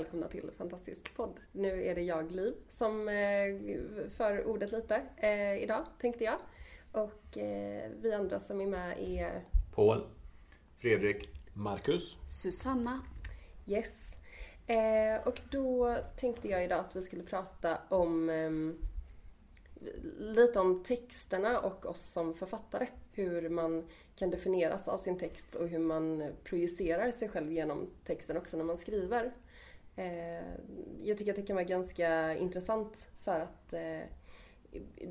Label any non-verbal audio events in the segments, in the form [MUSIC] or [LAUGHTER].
Välkomna till Fantastisk podd. Nu är det jag, Liv, som eh, för ordet lite eh, idag, tänkte jag. Och eh, vi andra som är med är Paul. Fredrik. Marcus. Susanna. Yes. Och då tänkte jag idag att vi skulle prata om lite om texterna och oss som författare. Hur man kan definieras av sin text och hur man projicerar sig själv genom texten också när man skriver. Eh, jag tycker att det kan vara ganska intressant för att eh,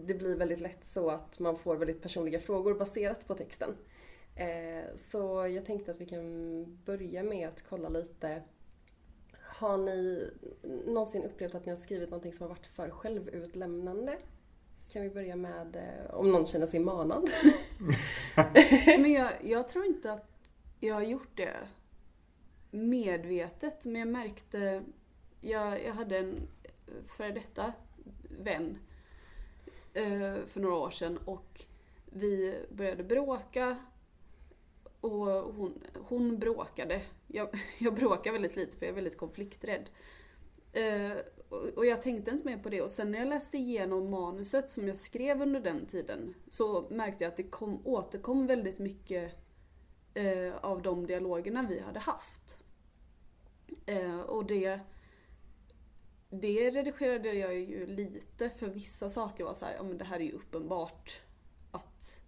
det blir väldigt lätt så att man får väldigt personliga frågor baserat på texten. Eh, så jag tänkte att vi kan börja med att kolla lite har ni någonsin upplevt att ni har skrivit någonting som har varit för självutlämnande? Kan vi börja med om någon känner sig manad? [LAUGHS] [LAUGHS] Men jag, jag tror inte att jag har gjort det medvetet, men jag märkte... Jag, jag hade en före detta vän eh, för några år sedan och vi började bråka och hon, hon bråkade. Jag, [LAUGHS] jag bråkar väldigt lite för jag är väldigt konflikträdd. Eh, och, och jag tänkte inte mer på det och sen när jag läste igenom manuset som jag skrev under den tiden så märkte jag att det kom, återkom väldigt mycket eh, av de dialogerna vi hade haft. Eh, och det det redigerade jag ju lite för vissa saker var så här, ja men det här är ju uppenbart att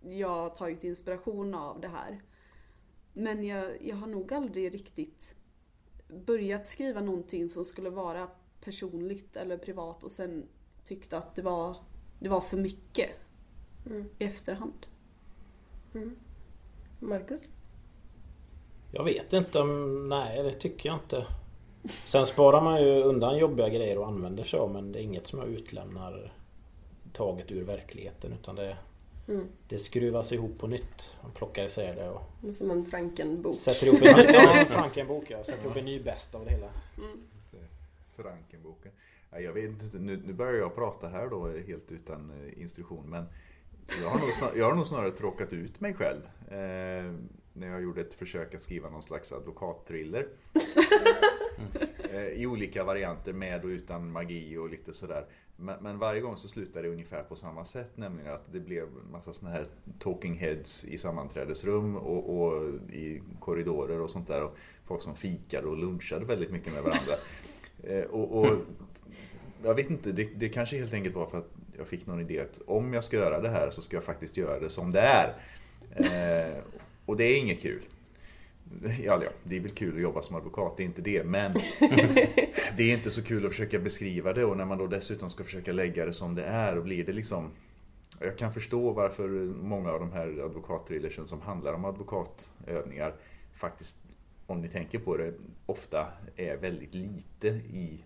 jag har tagit inspiration av det här. Men jag, jag har nog aldrig riktigt börjat skriva någonting som skulle vara personligt eller privat och sen tyckte att det var, det var för mycket Mm. i efterhand. Mm. Marcus? Jag vet inte om... Nej, det tycker jag inte. Sen sparar man ju undan jobbiga grejer och använder sig av men det är inget som jag utlämnar taget ur verkligheten utan det, Mm. det skruvas ihop på nytt. Man plockar isär det och Det är som en Franken-bok. sätter ihop en, [LAUGHS] ja, en Frankenbok. Jag sätter ihop en ny bäst av det hela. Frankenboken. Ja, jag vet inte, nu, nu börjar jag prata här då helt utan eh, instruktion. Men jag har nog, snar, jag har nog snarare tråkat ut mig själv. Eh, när jag gjorde ett försök att skriva någon slags advokatthriller. [LAUGHS] eh, I olika varianter med och utan magi och lite sådär. Men, men varje gång så slutade det ungefär på samma sätt. Nämligen att det blev en massa såna här talking heads i sammanträdesrum och, och i korridorer och sånt där. Och folk som fikade och lunchade väldigt mycket med varandra. Eh, och, och [LAUGHS] jag vet inte, det, det kanske helt enkelt var för att jag fick någon idé att om jag ska göra det här så ska jag faktiskt göra det som det är. Eh, och det är inget kul. Ja, ja, det är väl kul att jobba som advokat, det är inte det. Men [LAUGHS] det är inte så kul att försöka beskriva det och när man då dessutom ska försöka lägga det som det är och blir det liksom jag kan förstå varför många av de här advokattrillersen som handlar om advokatövningar faktiskt, om ni tänker på det, ofta är väldigt lite i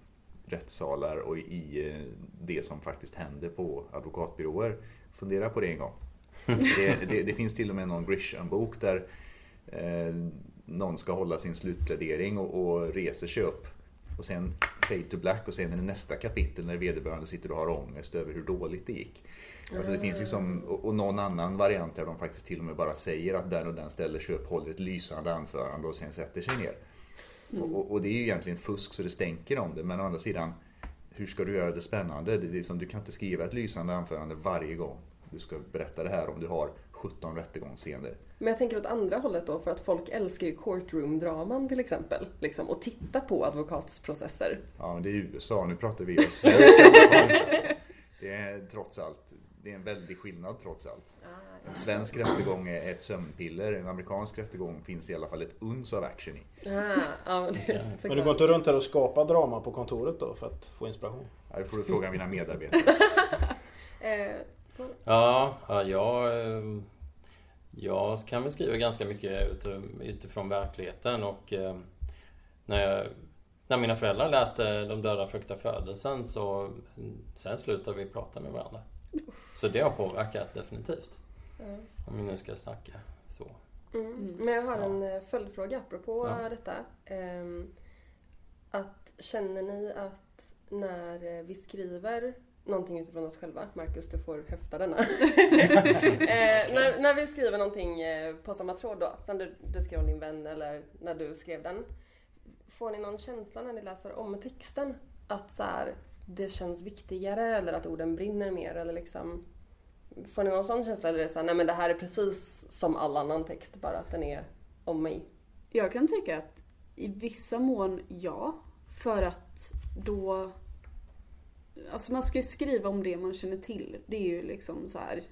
rättssalar och i eh, det som faktiskt händer på advokatbyråer. Fundera på det en gång. [LAUGHS] Det, det, det finns till och med någon Grisham-bok där eh, någon ska hålla sin slutplädering och, och reser sig upp. Och sen fade to black och sen är det nästa kapitel när vederbörande sitter och har ångest över hur dåligt det gick. Alltså det finns liksom, och, och någon annan variant där de faktiskt till och med bara säger att den och den ställer sig upp, håller ett lysande anförande och sen sätter sig ner. Och, och, och det är ju egentligen fusk så det stänker om det, men å andra sidan, hur ska du göra det spännande? Det är liksom, du kan inte skriva ett lysande anförande varje gång du ska berätta det här om du har 17 rättegångsscener. Men jag tänker åt andra hållet då, för att folk älskar ju courtroom-draman till exempel. Liksom, och titta på advokatsprocesser. Ja, men det är USA, nu pratar vi om svensk [LAUGHS] advokat. Det är trots allt, det är en väldig skillnad trots allt. En svensk rättegång är ett sömnpiller, en amerikansk rättegång finns i alla fall ett uns av action i. Ah, ja, men det Men du går inte runt här och skapar drama på kontoret då för att få inspiration? Ja, Det får du fråga mina medarbetare. [LAUGHS] Eh, Ja, ja jag, eh, jag kan väl skriva ganska mycket ut- utifrån verkligheten och eh, när jag, när mina föräldrar läste De döda fruktar födelsen så sen slutade vi prata med varandra. Så det har påverkat definitivt. Ja. Om vi nu ska snacka så. Mm. Mm. Men jag har Ja. en eh, följdfråga apropå Ja. detta. Ehm, att känner ni att när vi skriver någonting utifrån oss själva, Marcus du får höfta denna. [LAUGHS] eh, när, när vi skriver någonting eh, på samma tråd då, som du, du skrev om din vän eller när du skrev den. Får ni någon känsla när ni läser om texten? Att så här, det känns viktigare eller att orden brinner mer eller liksom Får ni någon sån känsla eller är det så här, nej men det här är precis som all annan text bara att den är om mig? Jag kan tycka att i vissa mån ja. För att då... Alltså man ska ju skriva om det man känner till. Det är ju liksom så här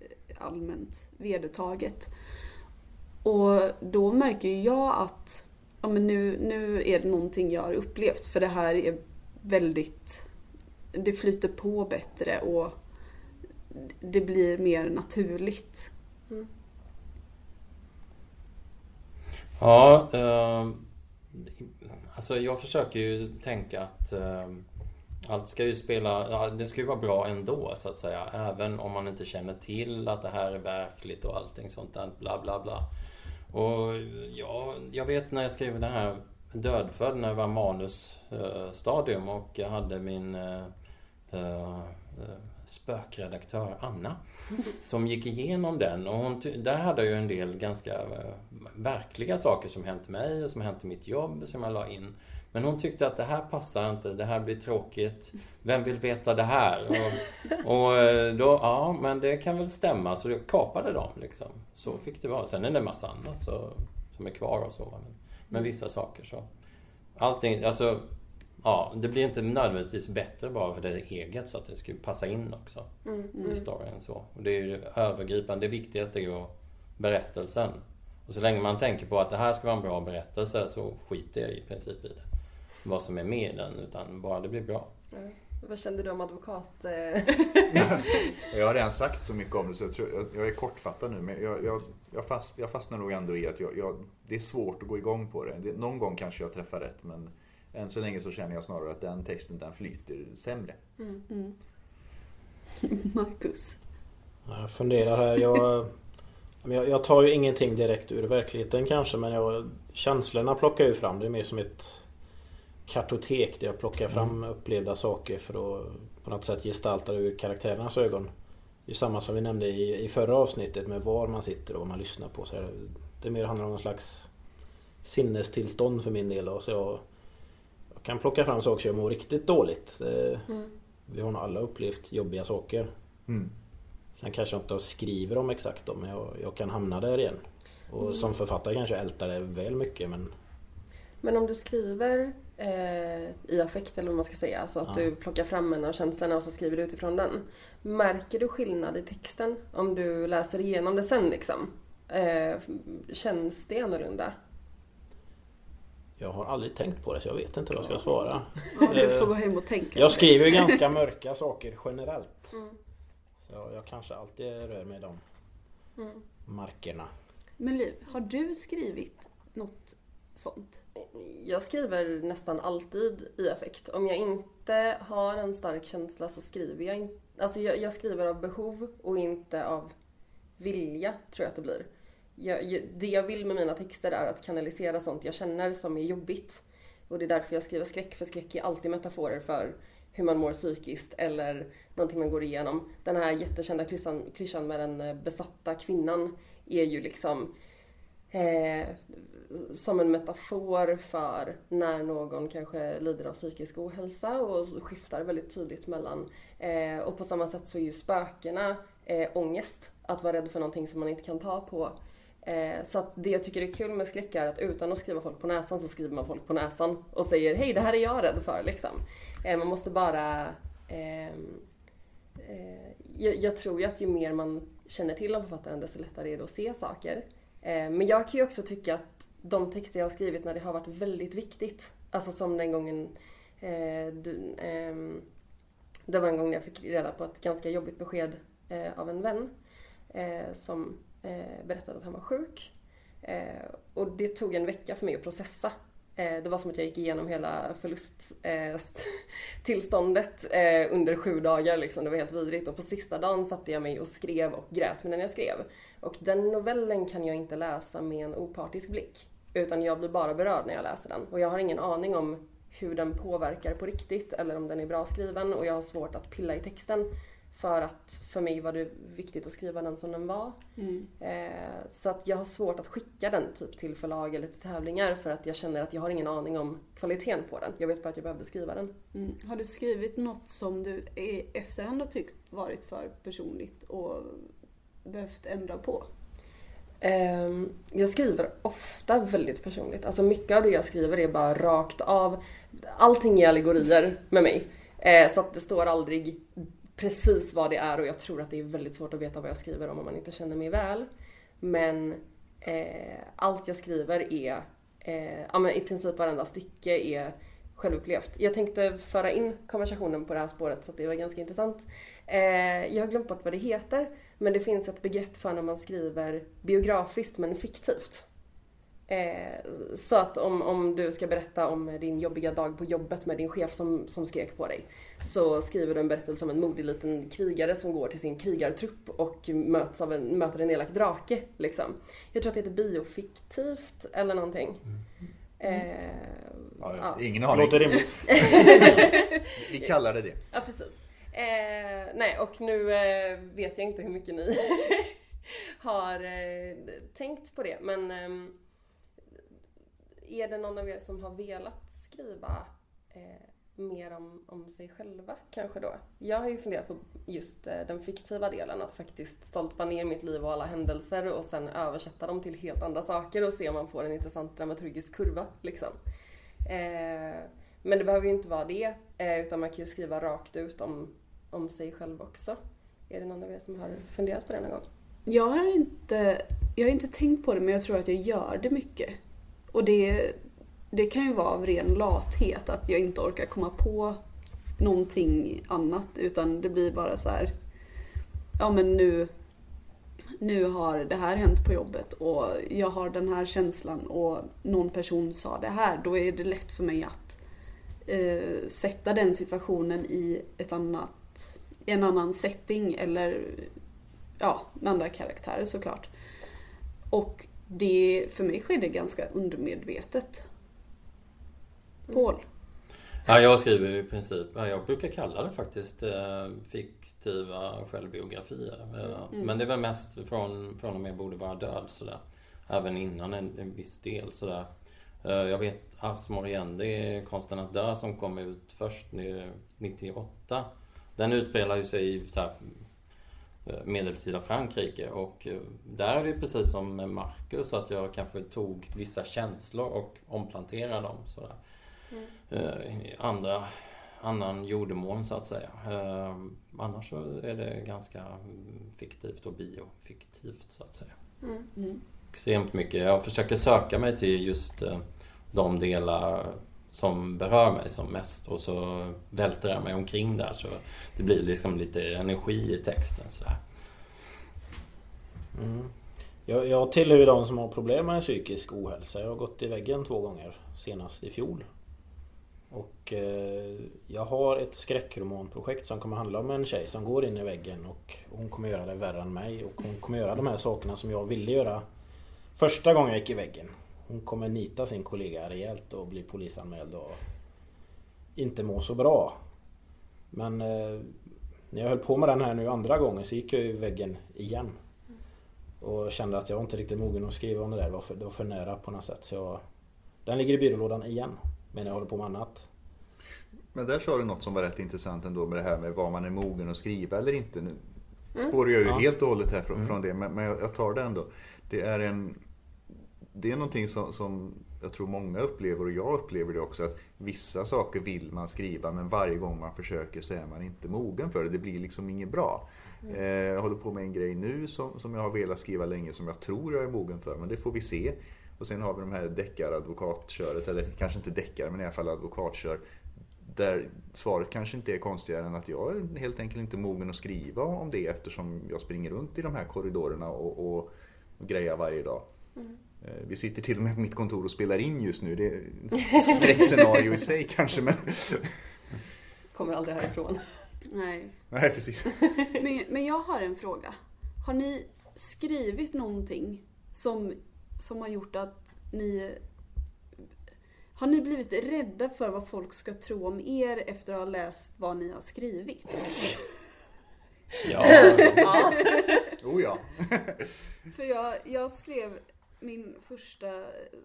eh, allmänt vedertaget. Och då märker ju jag att ja, men nu, nu är det någonting jag har upplevt för det här är väldigt... Det flyter på bättre och det blir mer naturligt. Ja, eh, alltså jag försöker ju tänka att eh, allt ska ju spela, det ska ju vara bra ändå så att säga. Även om man inte känner till att det här är verkligt och allting sånt där bla bla bla. Och ja, jag vet när jag skrev den här Dödfödd när jag var manusstadium och jag hade min eh, eh, spökredaktör Anna [LAUGHS] som gick igenom den och hon, där hade jag ju en del ganska eh, verkliga saker som hänt mig och som hänt i mitt jobb som jag la in. Men hon tyckte att det här passar inte, det här blir tråkigt. Vem vill veta det här? Och, och eh, då, ja men det kan väl stämma. Så jag kapade dem liksom. Så fick det vara. Sen är det en massa annat så, som är kvar och så. Men, men vissa saker så. Allting, alltså Ja, det blir inte nödvändigtvis bättre bara för det är eget så att det ska passa in också Mm. i storyn. Så. Och det är ju det övergripande, det viktigaste är ju berättelsen. Och så länge man tänker på att det här ska vara en bra berättelse så skiter jag i princip i det. Vad som är med i den, utan bara det blir bra. Ja. Vad kände du om advokat? Eh? [LAUGHS] Jag har redan sagt så mycket om det så jag, tror, jag, jag är kortfattad nu men jag, jag, jag, fast, jag fastnar nog ändå i att jag, jag, det är svårt att gå igång på det. det. Någon gång kanske jag träffar rätt men än så länge så känner jag snarare att den texten den flyter sämre. Mm. Mm. [LAUGHS] Marcus. Ja, Jag funderar här. Jag, men jag, jag tar ju ingenting direkt ur verkligheten kanske men jag, känslorna plockar jag ju fram. Det är mer som ett kartotek där jag plockar fram upplevda saker för att på något sätt gestalta det ur karaktärernas ögon. Det är samma som vi nämnde i, i förra avsnittet med var man sitter och vad man lyssnar på. Så det mer handlar om någon slags sinnestillstånd för min del. Då, så jag, jag kan plocka fram saker som jag mår riktigt dåligt. Mm. vi har nog alla upplevt jobbiga saker. Mm. Sen kanske jag inte skriver om exakt dem men jag, jag kan hamna där igen. Och Mm. som författare kanske jag ältar det väl mycket men Men om du skriver i affekt eller vad man ska säga, alltså att Ja. du plockar fram en av känslorna och så skriver du utifrån den. Märker du skillnad i texten om du läser igenom det sen liksom? Eh, känns det annorlunda? jag har aldrig tänkt på det så jag vet inte vad jag ska svara. Ja, du Eh, får gå hem och tänka. Jag skriver ju ganska [LAUGHS] mörka saker generellt. Mm. Så jag kanske alltid rör mig i de Mm. markerna. Men Liv, har du skrivit något sånt? Jag skriver nästan alltid i affekt. Om jag inte har en stark känsla så skriver jag inte. Alltså jag, jag skriver av behov och inte av vilja, tror jag att det blir. Jag, det jag vill med mina texter är att kanalisera sånt jag känner som är jobbigt. Och det är därför jag skriver skräck, för skräck är alltid metaforer för hur man mår psykiskt eller någonting man går igenom. Den här jättekända klyschan, klyschan med den besatta kvinnan är ju liksom eh, som en metafor för när någon kanske lider av psykisk ohälsa och skiftar väldigt tydligt mellan. Eh, och på samma sätt så är ju spökena eh, ångest. Att vara rädd för någonting som man inte kan ta på. Eh, så att det jag tycker är kul med skräck är att utan att skriva folk på näsan så skriver man folk på näsan och säger hej det här är jag rädd för liksom. Eh, man måste bara ehm, eh, jag, jag tror ju att ju mer man känner till om författaren desto lättare är det att se saker. Eh, men jag kan ju också tycka att de texter jag har skrivit när det har varit väldigt viktigt, alltså som den gången eh, du, eh, det var en gång när jag fick reda på ett ganska jobbigt besked eh, av en vän eh, som eh, berättade att han var sjuk. Eh, och det tog en vecka för mig att processa. Eh, det var som att jag gick igenom hela förlusttillståndet eh, [LAUGHS] eh, under sju dagar liksom. Det var helt vidrigt och på sista dagen satte jag mig och skrev och grät medan jag skrev. Och den novellen kan jag inte läsa med en opartisk blick. Utan jag blir bara berörd när jag läser den. Och jag har ingen aning om hur den påverkar på riktigt eller om den är bra skriven och jag har svårt att pilla i texten. För att för mig var det viktigt att skriva den som den var. Mm. Eh, så att jag har svårt att skicka den typ till förlag eller till tävlingar för att jag känner att jag har ingen aning om kvaliteten på den. Jag vet bara att jag behövde skriva den. Mm. Har du skrivit något som du i efterhand har tyckt varit för personligt och behövt ändra på? Ehm, jag skriver ofta väldigt personligt. Alltså mycket av det jag skriver är bara rakt av. Allting är allegorier med mig. Eh, så att det står aldrig precis vad det är och jag tror att det är väldigt svårt att veta vad jag skriver om om man inte känner mig väl. Men eh, allt jag skriver är, eh, ja men i princip varenda stycke är självupplevt. Jag tänkte föra in konversationen på det här spåret så att det var ganska intressant. Eh, jag har glömt bort vad det heter, men det finns ett begrepp för när man skriver biografiskt men fiktivt. Eh, så att om, om du ska berätta om din jobbiga dag på jobbet med din chef som, som skrek på dig. Så skriver du en berättelse om en modig liten krigare som går till sin krigartrupp och möts av en, möter en elak drake. Liksom. Jag tror att det heter biofiktivt eller någonting. Eh, Ja, ja. Ingen aning. låter rimligt. Vi kallar det det. Ja, precis. Eh, nej, och nu eh, vet jag inte hur mycket ni [LAUGHS] har eh, tänkt på det, men ehm, är det någon av er som har velat skriva eh, mer om, om sig själva kanske då? Jag har ju funderat på just eh, den fiktiva delen, att faktiskt stolpa ner mitt liv och alla händelser och sen översätta dem till helt andra saker och se om man får en intressant dramaturgisk kurva liksom. Eh, men det behöver ju inte vara det, eh, utan man kan ju skriva rakt ut om, om sig själv också. Är det någon av er som har funderat på det någon gång? Jag har inte, jag har inte tänkt på det men jag tror att jag gör det mycket. Och det, det kan ju vara av ren lathet att jag inte orkar komma på någonting annat utan det blir bara så här. Ja men nu, nu har det här hänt på jobbet och jag har den här känslan och någon person sa det här. Då är det lätt för mig att eh, sätta den situationen i ett annat, en annan setting eller ja, med andra karaktärer såklart. Och det, för mig sker det ganska undermedvetet. Paul? Ja, jag skriver ju i princip, ja, jag brukar kalla det faktiskt eh, fiktiva självbiografier. Eh, Mm. Men det är väl mest från, från och med Borde vara död sådär. Även innan en, en viss del sådär. Eh, jag vet Ars Moriendi, Konsten att dö, som kom ut först nu 98. Den utspelar ju sig i så här, medeltida Frankrike och där är det precis som med Marcus att jag kanske tog vissa känslor och omplanterade dem sådär. Eh, andra, annan jordemån så att säga. Eh, annars så är det ganska mm, fiktivt och biofiktivt så att säga. Mm. Extremt mycket. Jag försöker söka mig till just eh, de delar som berör mig som mest och så välter jag mig omkring där så det blir liksom lite energi i texten sådär. Mm. Jag, jag tillhör ju de som har problem med psykisk ohälsa. Jag har gått i väggen två gånger. Senast i fjol. Och eh, jag har ett skräckromanprojekt som kommer handla om en tjej som går in i väggen och hon kommer göra det värre än mig. Och hon kommer göra de här sakerna som jag ville göra första gången jag gick i väggen. Hon kommer nita sin kollega rejält och bli polisanmäld och inte må så bra. Men eh, när jag höll på med den här nu andra gången så gick jag i väggen igen. Och kände att jag inte riktigt mogen att skriva om det där. Det var för, det var för nära på något sätt. Så jag, den ligger i byrålådan igen. Men jag håller på med annat. Men där sa du något som var rätt intressant ändå med det här med vad man är mogen att skriva eller inte. Nu spårar jag ju Ja. helt och hållet här från, från det, men, men jag, tar det ändå. Det är en det är någonting som, som jag tror många upplever och jag upplever det också att vissa saker vill man skriva men varje gång man försöker så är man inte mogen för det. Det blir liksom inget bra. Eh, jag håller på med en grej nu som, som jag har velat skriva länge som jag tror jag är mogen för men det får vi se. Och sen har vi de här deckaradvokatköret, eller kanske inte deckare men i alla fall advokatkör. Där svaret kanske inte är konstigare än att jag är helt enkelt inte mogen att skriva om det eftersom jag springer runt i de här korridorerna och, och, och grejar varje dag. Eh, Vi sitter till och med på mitt kontor och spelar in just nu. Det är ett skräckscenario i sig kanske men... Kommer aldrig härifrån. Nej. Nej precis. [LAUGHS] Men, men jag har en fråga. Har ni skrivit någonting som, som har gjort att ni... Har ni blivit rädda för vad folk ska tro om er efter att ha läst vad ni har skrivit? Ja, [LAUGHS] Ja. Oh ja. [LAUGHS] För jag, jag skrev min första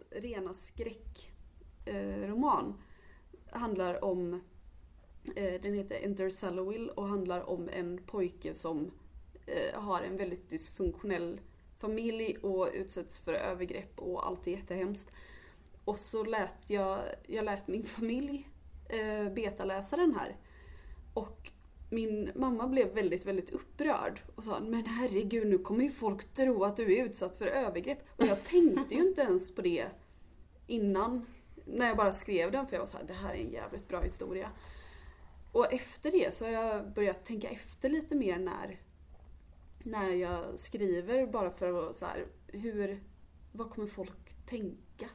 rena skräckroman. handlar om, eh, den heter Enter Saloville och handlar om en pojke som eh, har en väldigt dysfunktionell familj och utsätts för övergrepp och allt är jättehemskt. Och så lät jag, jag lät min familj eh, betaläsa den här. Och min mamma blev väldigt, väldigt upprörd och sa Men herregud, nu kommer ju folk tro att du är utsatt för övergrepp. Och jag tänkte ju inte ens på det innan. När jag bara skrev den, för jag var så här, det här är en jävligt bra historia. Och efter det så har jag börjat tänka efter lite mer när, när jag skriver, bara för att så här, hur, vad kommer folk tänka?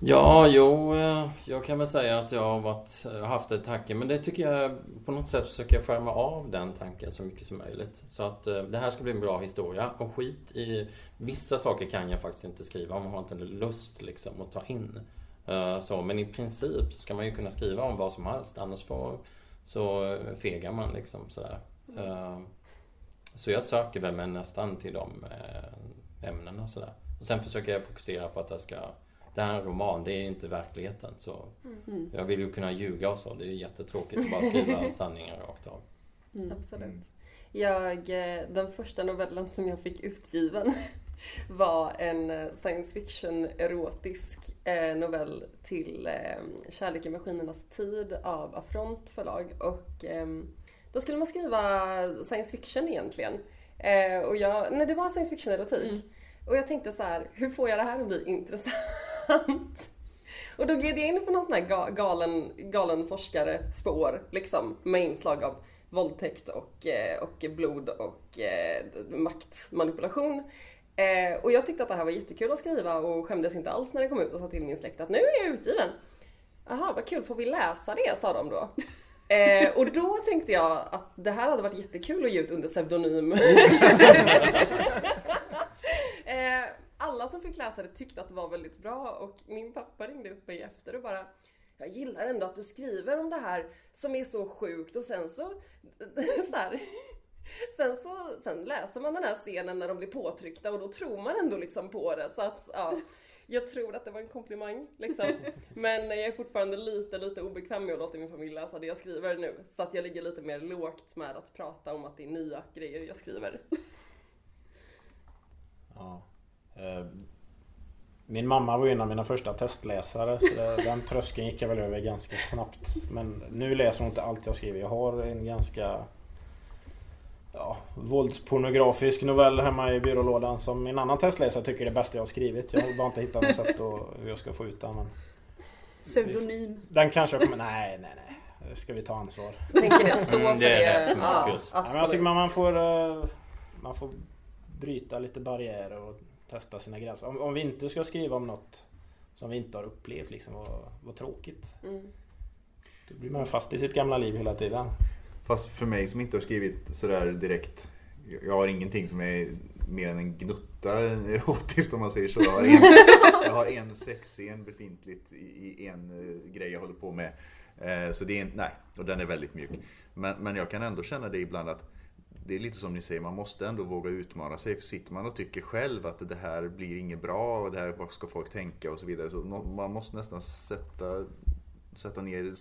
Ja, jo, eh, jag kan väl säga att jag har varit, eh, haft en tanke, men det tycker jag på något sätt försöker jag skärma av den tanken så mycket som möjligt. Så att eh, det här ska bli en bra historia och skit i vissa saker kan jag faktiskt inte skriva om man har inte lust liksom att ta in. Så, men i princip ska man ju kunna skriva om vad som helst annars får, så fegar man liksom sådär. Eh, Så jag söker väl mig nästan till de eh, ämnena sådär. Och sen försöker jag fokusera på att det ska det här är en roman, det är inte verkligheten. Så Mm. jag vill ju kunna ljuga och så. Det är jättetråkigt att bara skriva [LAUGHS] sanningar rakt av. Mm. Absolut. Jag, eh, den första novellen som jag fick utgiven [LAUGHS] var en eh, science fiction erotisk novell till Kärlek i maskinernas tid av Affront förlag. Och ehm, då skulle man skriva science fiction egentligen. Eh, och jag, nej det var science fiction erotik. Mm. Och jag tänkte så här, hur får jag det här att bli [LAUGHS] intressant? Och då gled jag in på någon sån här ga- galen, galen forskare spår liksom med inslag av våldtäkt och, eh, och blod och eh, maktmanipulation. Eh, och jag tyckte att det här var jättekul att skriva och skämdes inte alls när det kom ut och sa till min släkt att nu är jag utgiven. Jaha, vad kul, får vi läsa det? sa de då. Eh, och då tänkte jag att det här hade varit jättekul att ge ut under pseudonym. [LAUGHS] eh, alla som fick läsa det tyckte att det var väldigt bra och min pappa ringde upp mig efter och bara jag gillar ändå att du skriver om det här som är så sjukt. Och sen så, [LAUGHS] så här, Sen så sen läser man den här scenen när de blir påtryckta och då tror man ändå liksom på det. Så att ja, jag tror att det var en komplimang liksom. [LAUGHS] Men jag är fortfarande lite, lite obekväm med att låta min familj läsa det jag skriver nu. Så att jag ligger lite mer lågt med att prata om att det är nya grejer jag skriver. Ja. Eh, Min mamma var ju en av mina första testläsare så den tröskeln gick jag väl över ganska snabbt. Men nu läser hon inte allt jag skriver. Jag har en ganska ja, våldspornografisk novell hemma i byrålådan som en annan testläsare tycker är det bästa jag har skrivit. Jag har bara inte hittat något [LAUGHS] sätt att, hur jag ska få ut den. Men Pseudonym. den kanske jag kommer... Nej, nej, nej. Det ska vi ta ansvar. Tänker det stå Mm, för det det. är rätt, ja, Marcus. Ja, men jag absolut. tycker man, man får eh, Man får bryta lite barriärer och testa sina gränser. Om, om vi inte ska skriva om något som vi inte har upplevt liksom, vad, vad tråkigt. Mm. Då blir man fast i sitt gamla liv hela tiden. Fast för mig som inte har skrivit sådär direkt. Jag har ingenting som är mer än en gnutta erotiskt om man säger så. Jag har en, jag har en sexscen befintligt i, en eh, grej jag håller på med. Eh, så det är inte, nej, och den är väldigt mjuk. Men, men jag kan ändå känna det ibland att det är lite som ni säger, man måste ändå våga utmana sig. För sitter man och tycker själv att det här blir inget bra och det här, vad ska folk tänka och så vidare. Så man måste nästan sätta, sätta ner,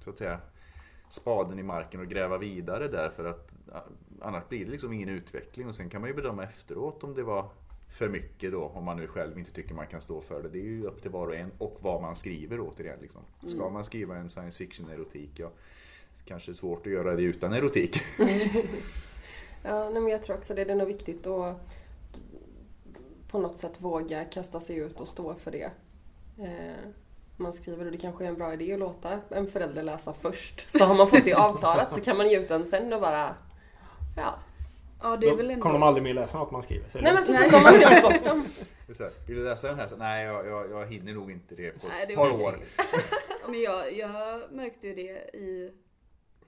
så att säga, spaden i marken och gräva vidare där för att annars blir det liksom ingen utveckling och sen kan man ju bedöma efteråt om det var för mycket då om man nu själv inte tycker man kan stå för det. Det är ju upp till var och en och vad man skriver återigen. Liksom. Ska man skriva en science fiction erotik, ja kanske svårt att göra det utan erotik. [LAUGHS] Ja, nej, men jag tror också det. Det är nog viktigt att på något sätt våga kasta sig ut och stå för det. Eh, man skriver och det kanske är en bra idé att låta en förälder läsa först. Så har man fått det avklarat så kan man ge ut den sen och bara ja, Ja, det är Då väl ändå... kommer de aldrig mer läsa något man skriver. Nej men precis, de har skrivit bort dem. [LAUGHS] Vill du läsa den här? Så, Nej, jag, jag, jag hinner nog inte det på Nej, det ett par år. [LAUGHS] Men jag, jag märkte ju det i,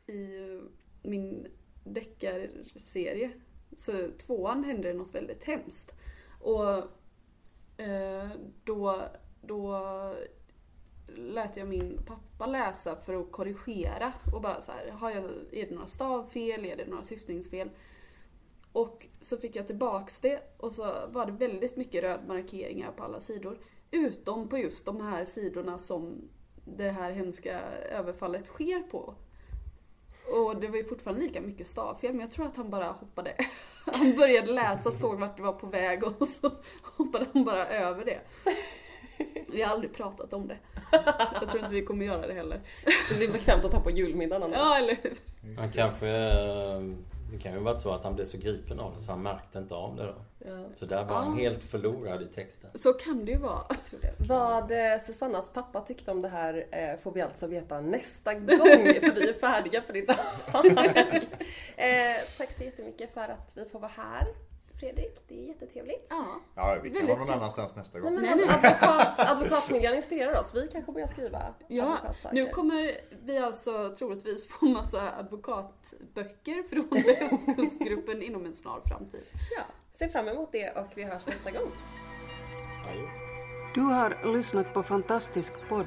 i min deckarserie. Så tvåan hände det något väldigt hemskt. Och eh, då, då lät jag min pappa läsa för att korrigera och bara så här, har jag, är det några stavfel, är det några syftningsfel? Och så fick jag tillbaks det och så var det väldigt mycket röd markeringar på alla sidor. Utom på just de här sidorna som det här hemska överfallet sker på. Och det var ju fortfarande lika mycket stavfel men jag tror att han bara hoppade. [LAUGHS] Han började läsa, såg vart det var på väg och så [LAUGHS] hoppade han bara över det. Vi har aldrig pratat om det. [LAUGHS] Jag tror inte vi kommer göra det heller. Det är bekvämt att ta på julmiddagen annars. Ja, eller hur? Han kanske... eh, Det kan ju vara så att han blev så gripen av det så han märkte inte av det då. Ja. Så där var han Ja. helt förlorad i texten. Så kan det ju vara. tror det. Vad eh, Susannas pappa tyckte om det här eh, får vi alltså veta nästa [LAUGHS] gång för vi är färdiga för idag. [LAUGHS] eh, tack så jättemycket för att vi får vara här Fredrik, det är jättetrevligt. Ja. Ja, vi kan vara någon annanstans nästa Nej, gång. men Nej, nej. Advokat, [LAUGHS] advokatmiljön inspirerar oss. Vi kanske börjar skriva Ja, nu kommer vi alltså troligtvis få massa advokatböcker från [LAUGHS] Västkustgruppen inom en snar framtid. Ja, se fram emot det och vi hörs nästa gång. Du har lyssnat på Fantastisk podd.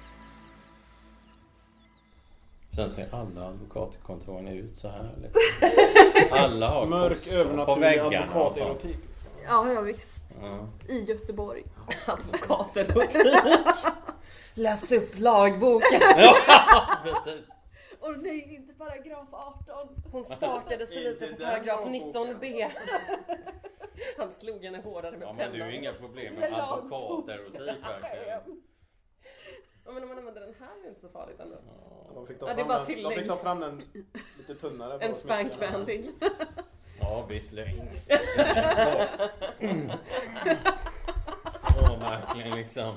Sen ser alla advokatkontoren ut så här. Liksom. [LAUGHS] Alla har Mörk övernaturlig advokatelotik. Ja, ja visst. Ja. I Göteborg. [LAUGHS] Advokaterotik. [LAUGHS] Läs upp lagboken. Precis. Och nej, inte paragraf 18. Hon stakade sig lite på paragraf den lagboken. 19b. Han slog henne hårdare med Ja men du pennan. har inga problem med advokatelotik verkligen. Ja, men om man använder den här är det inte så farligt ändå. De fick ta Ja, det är bara en, de tillägg. fick ta fram den lite tunnare. En spankvänlig. Ja visst, lögn. [LAUGHS] Så verkligen liksom.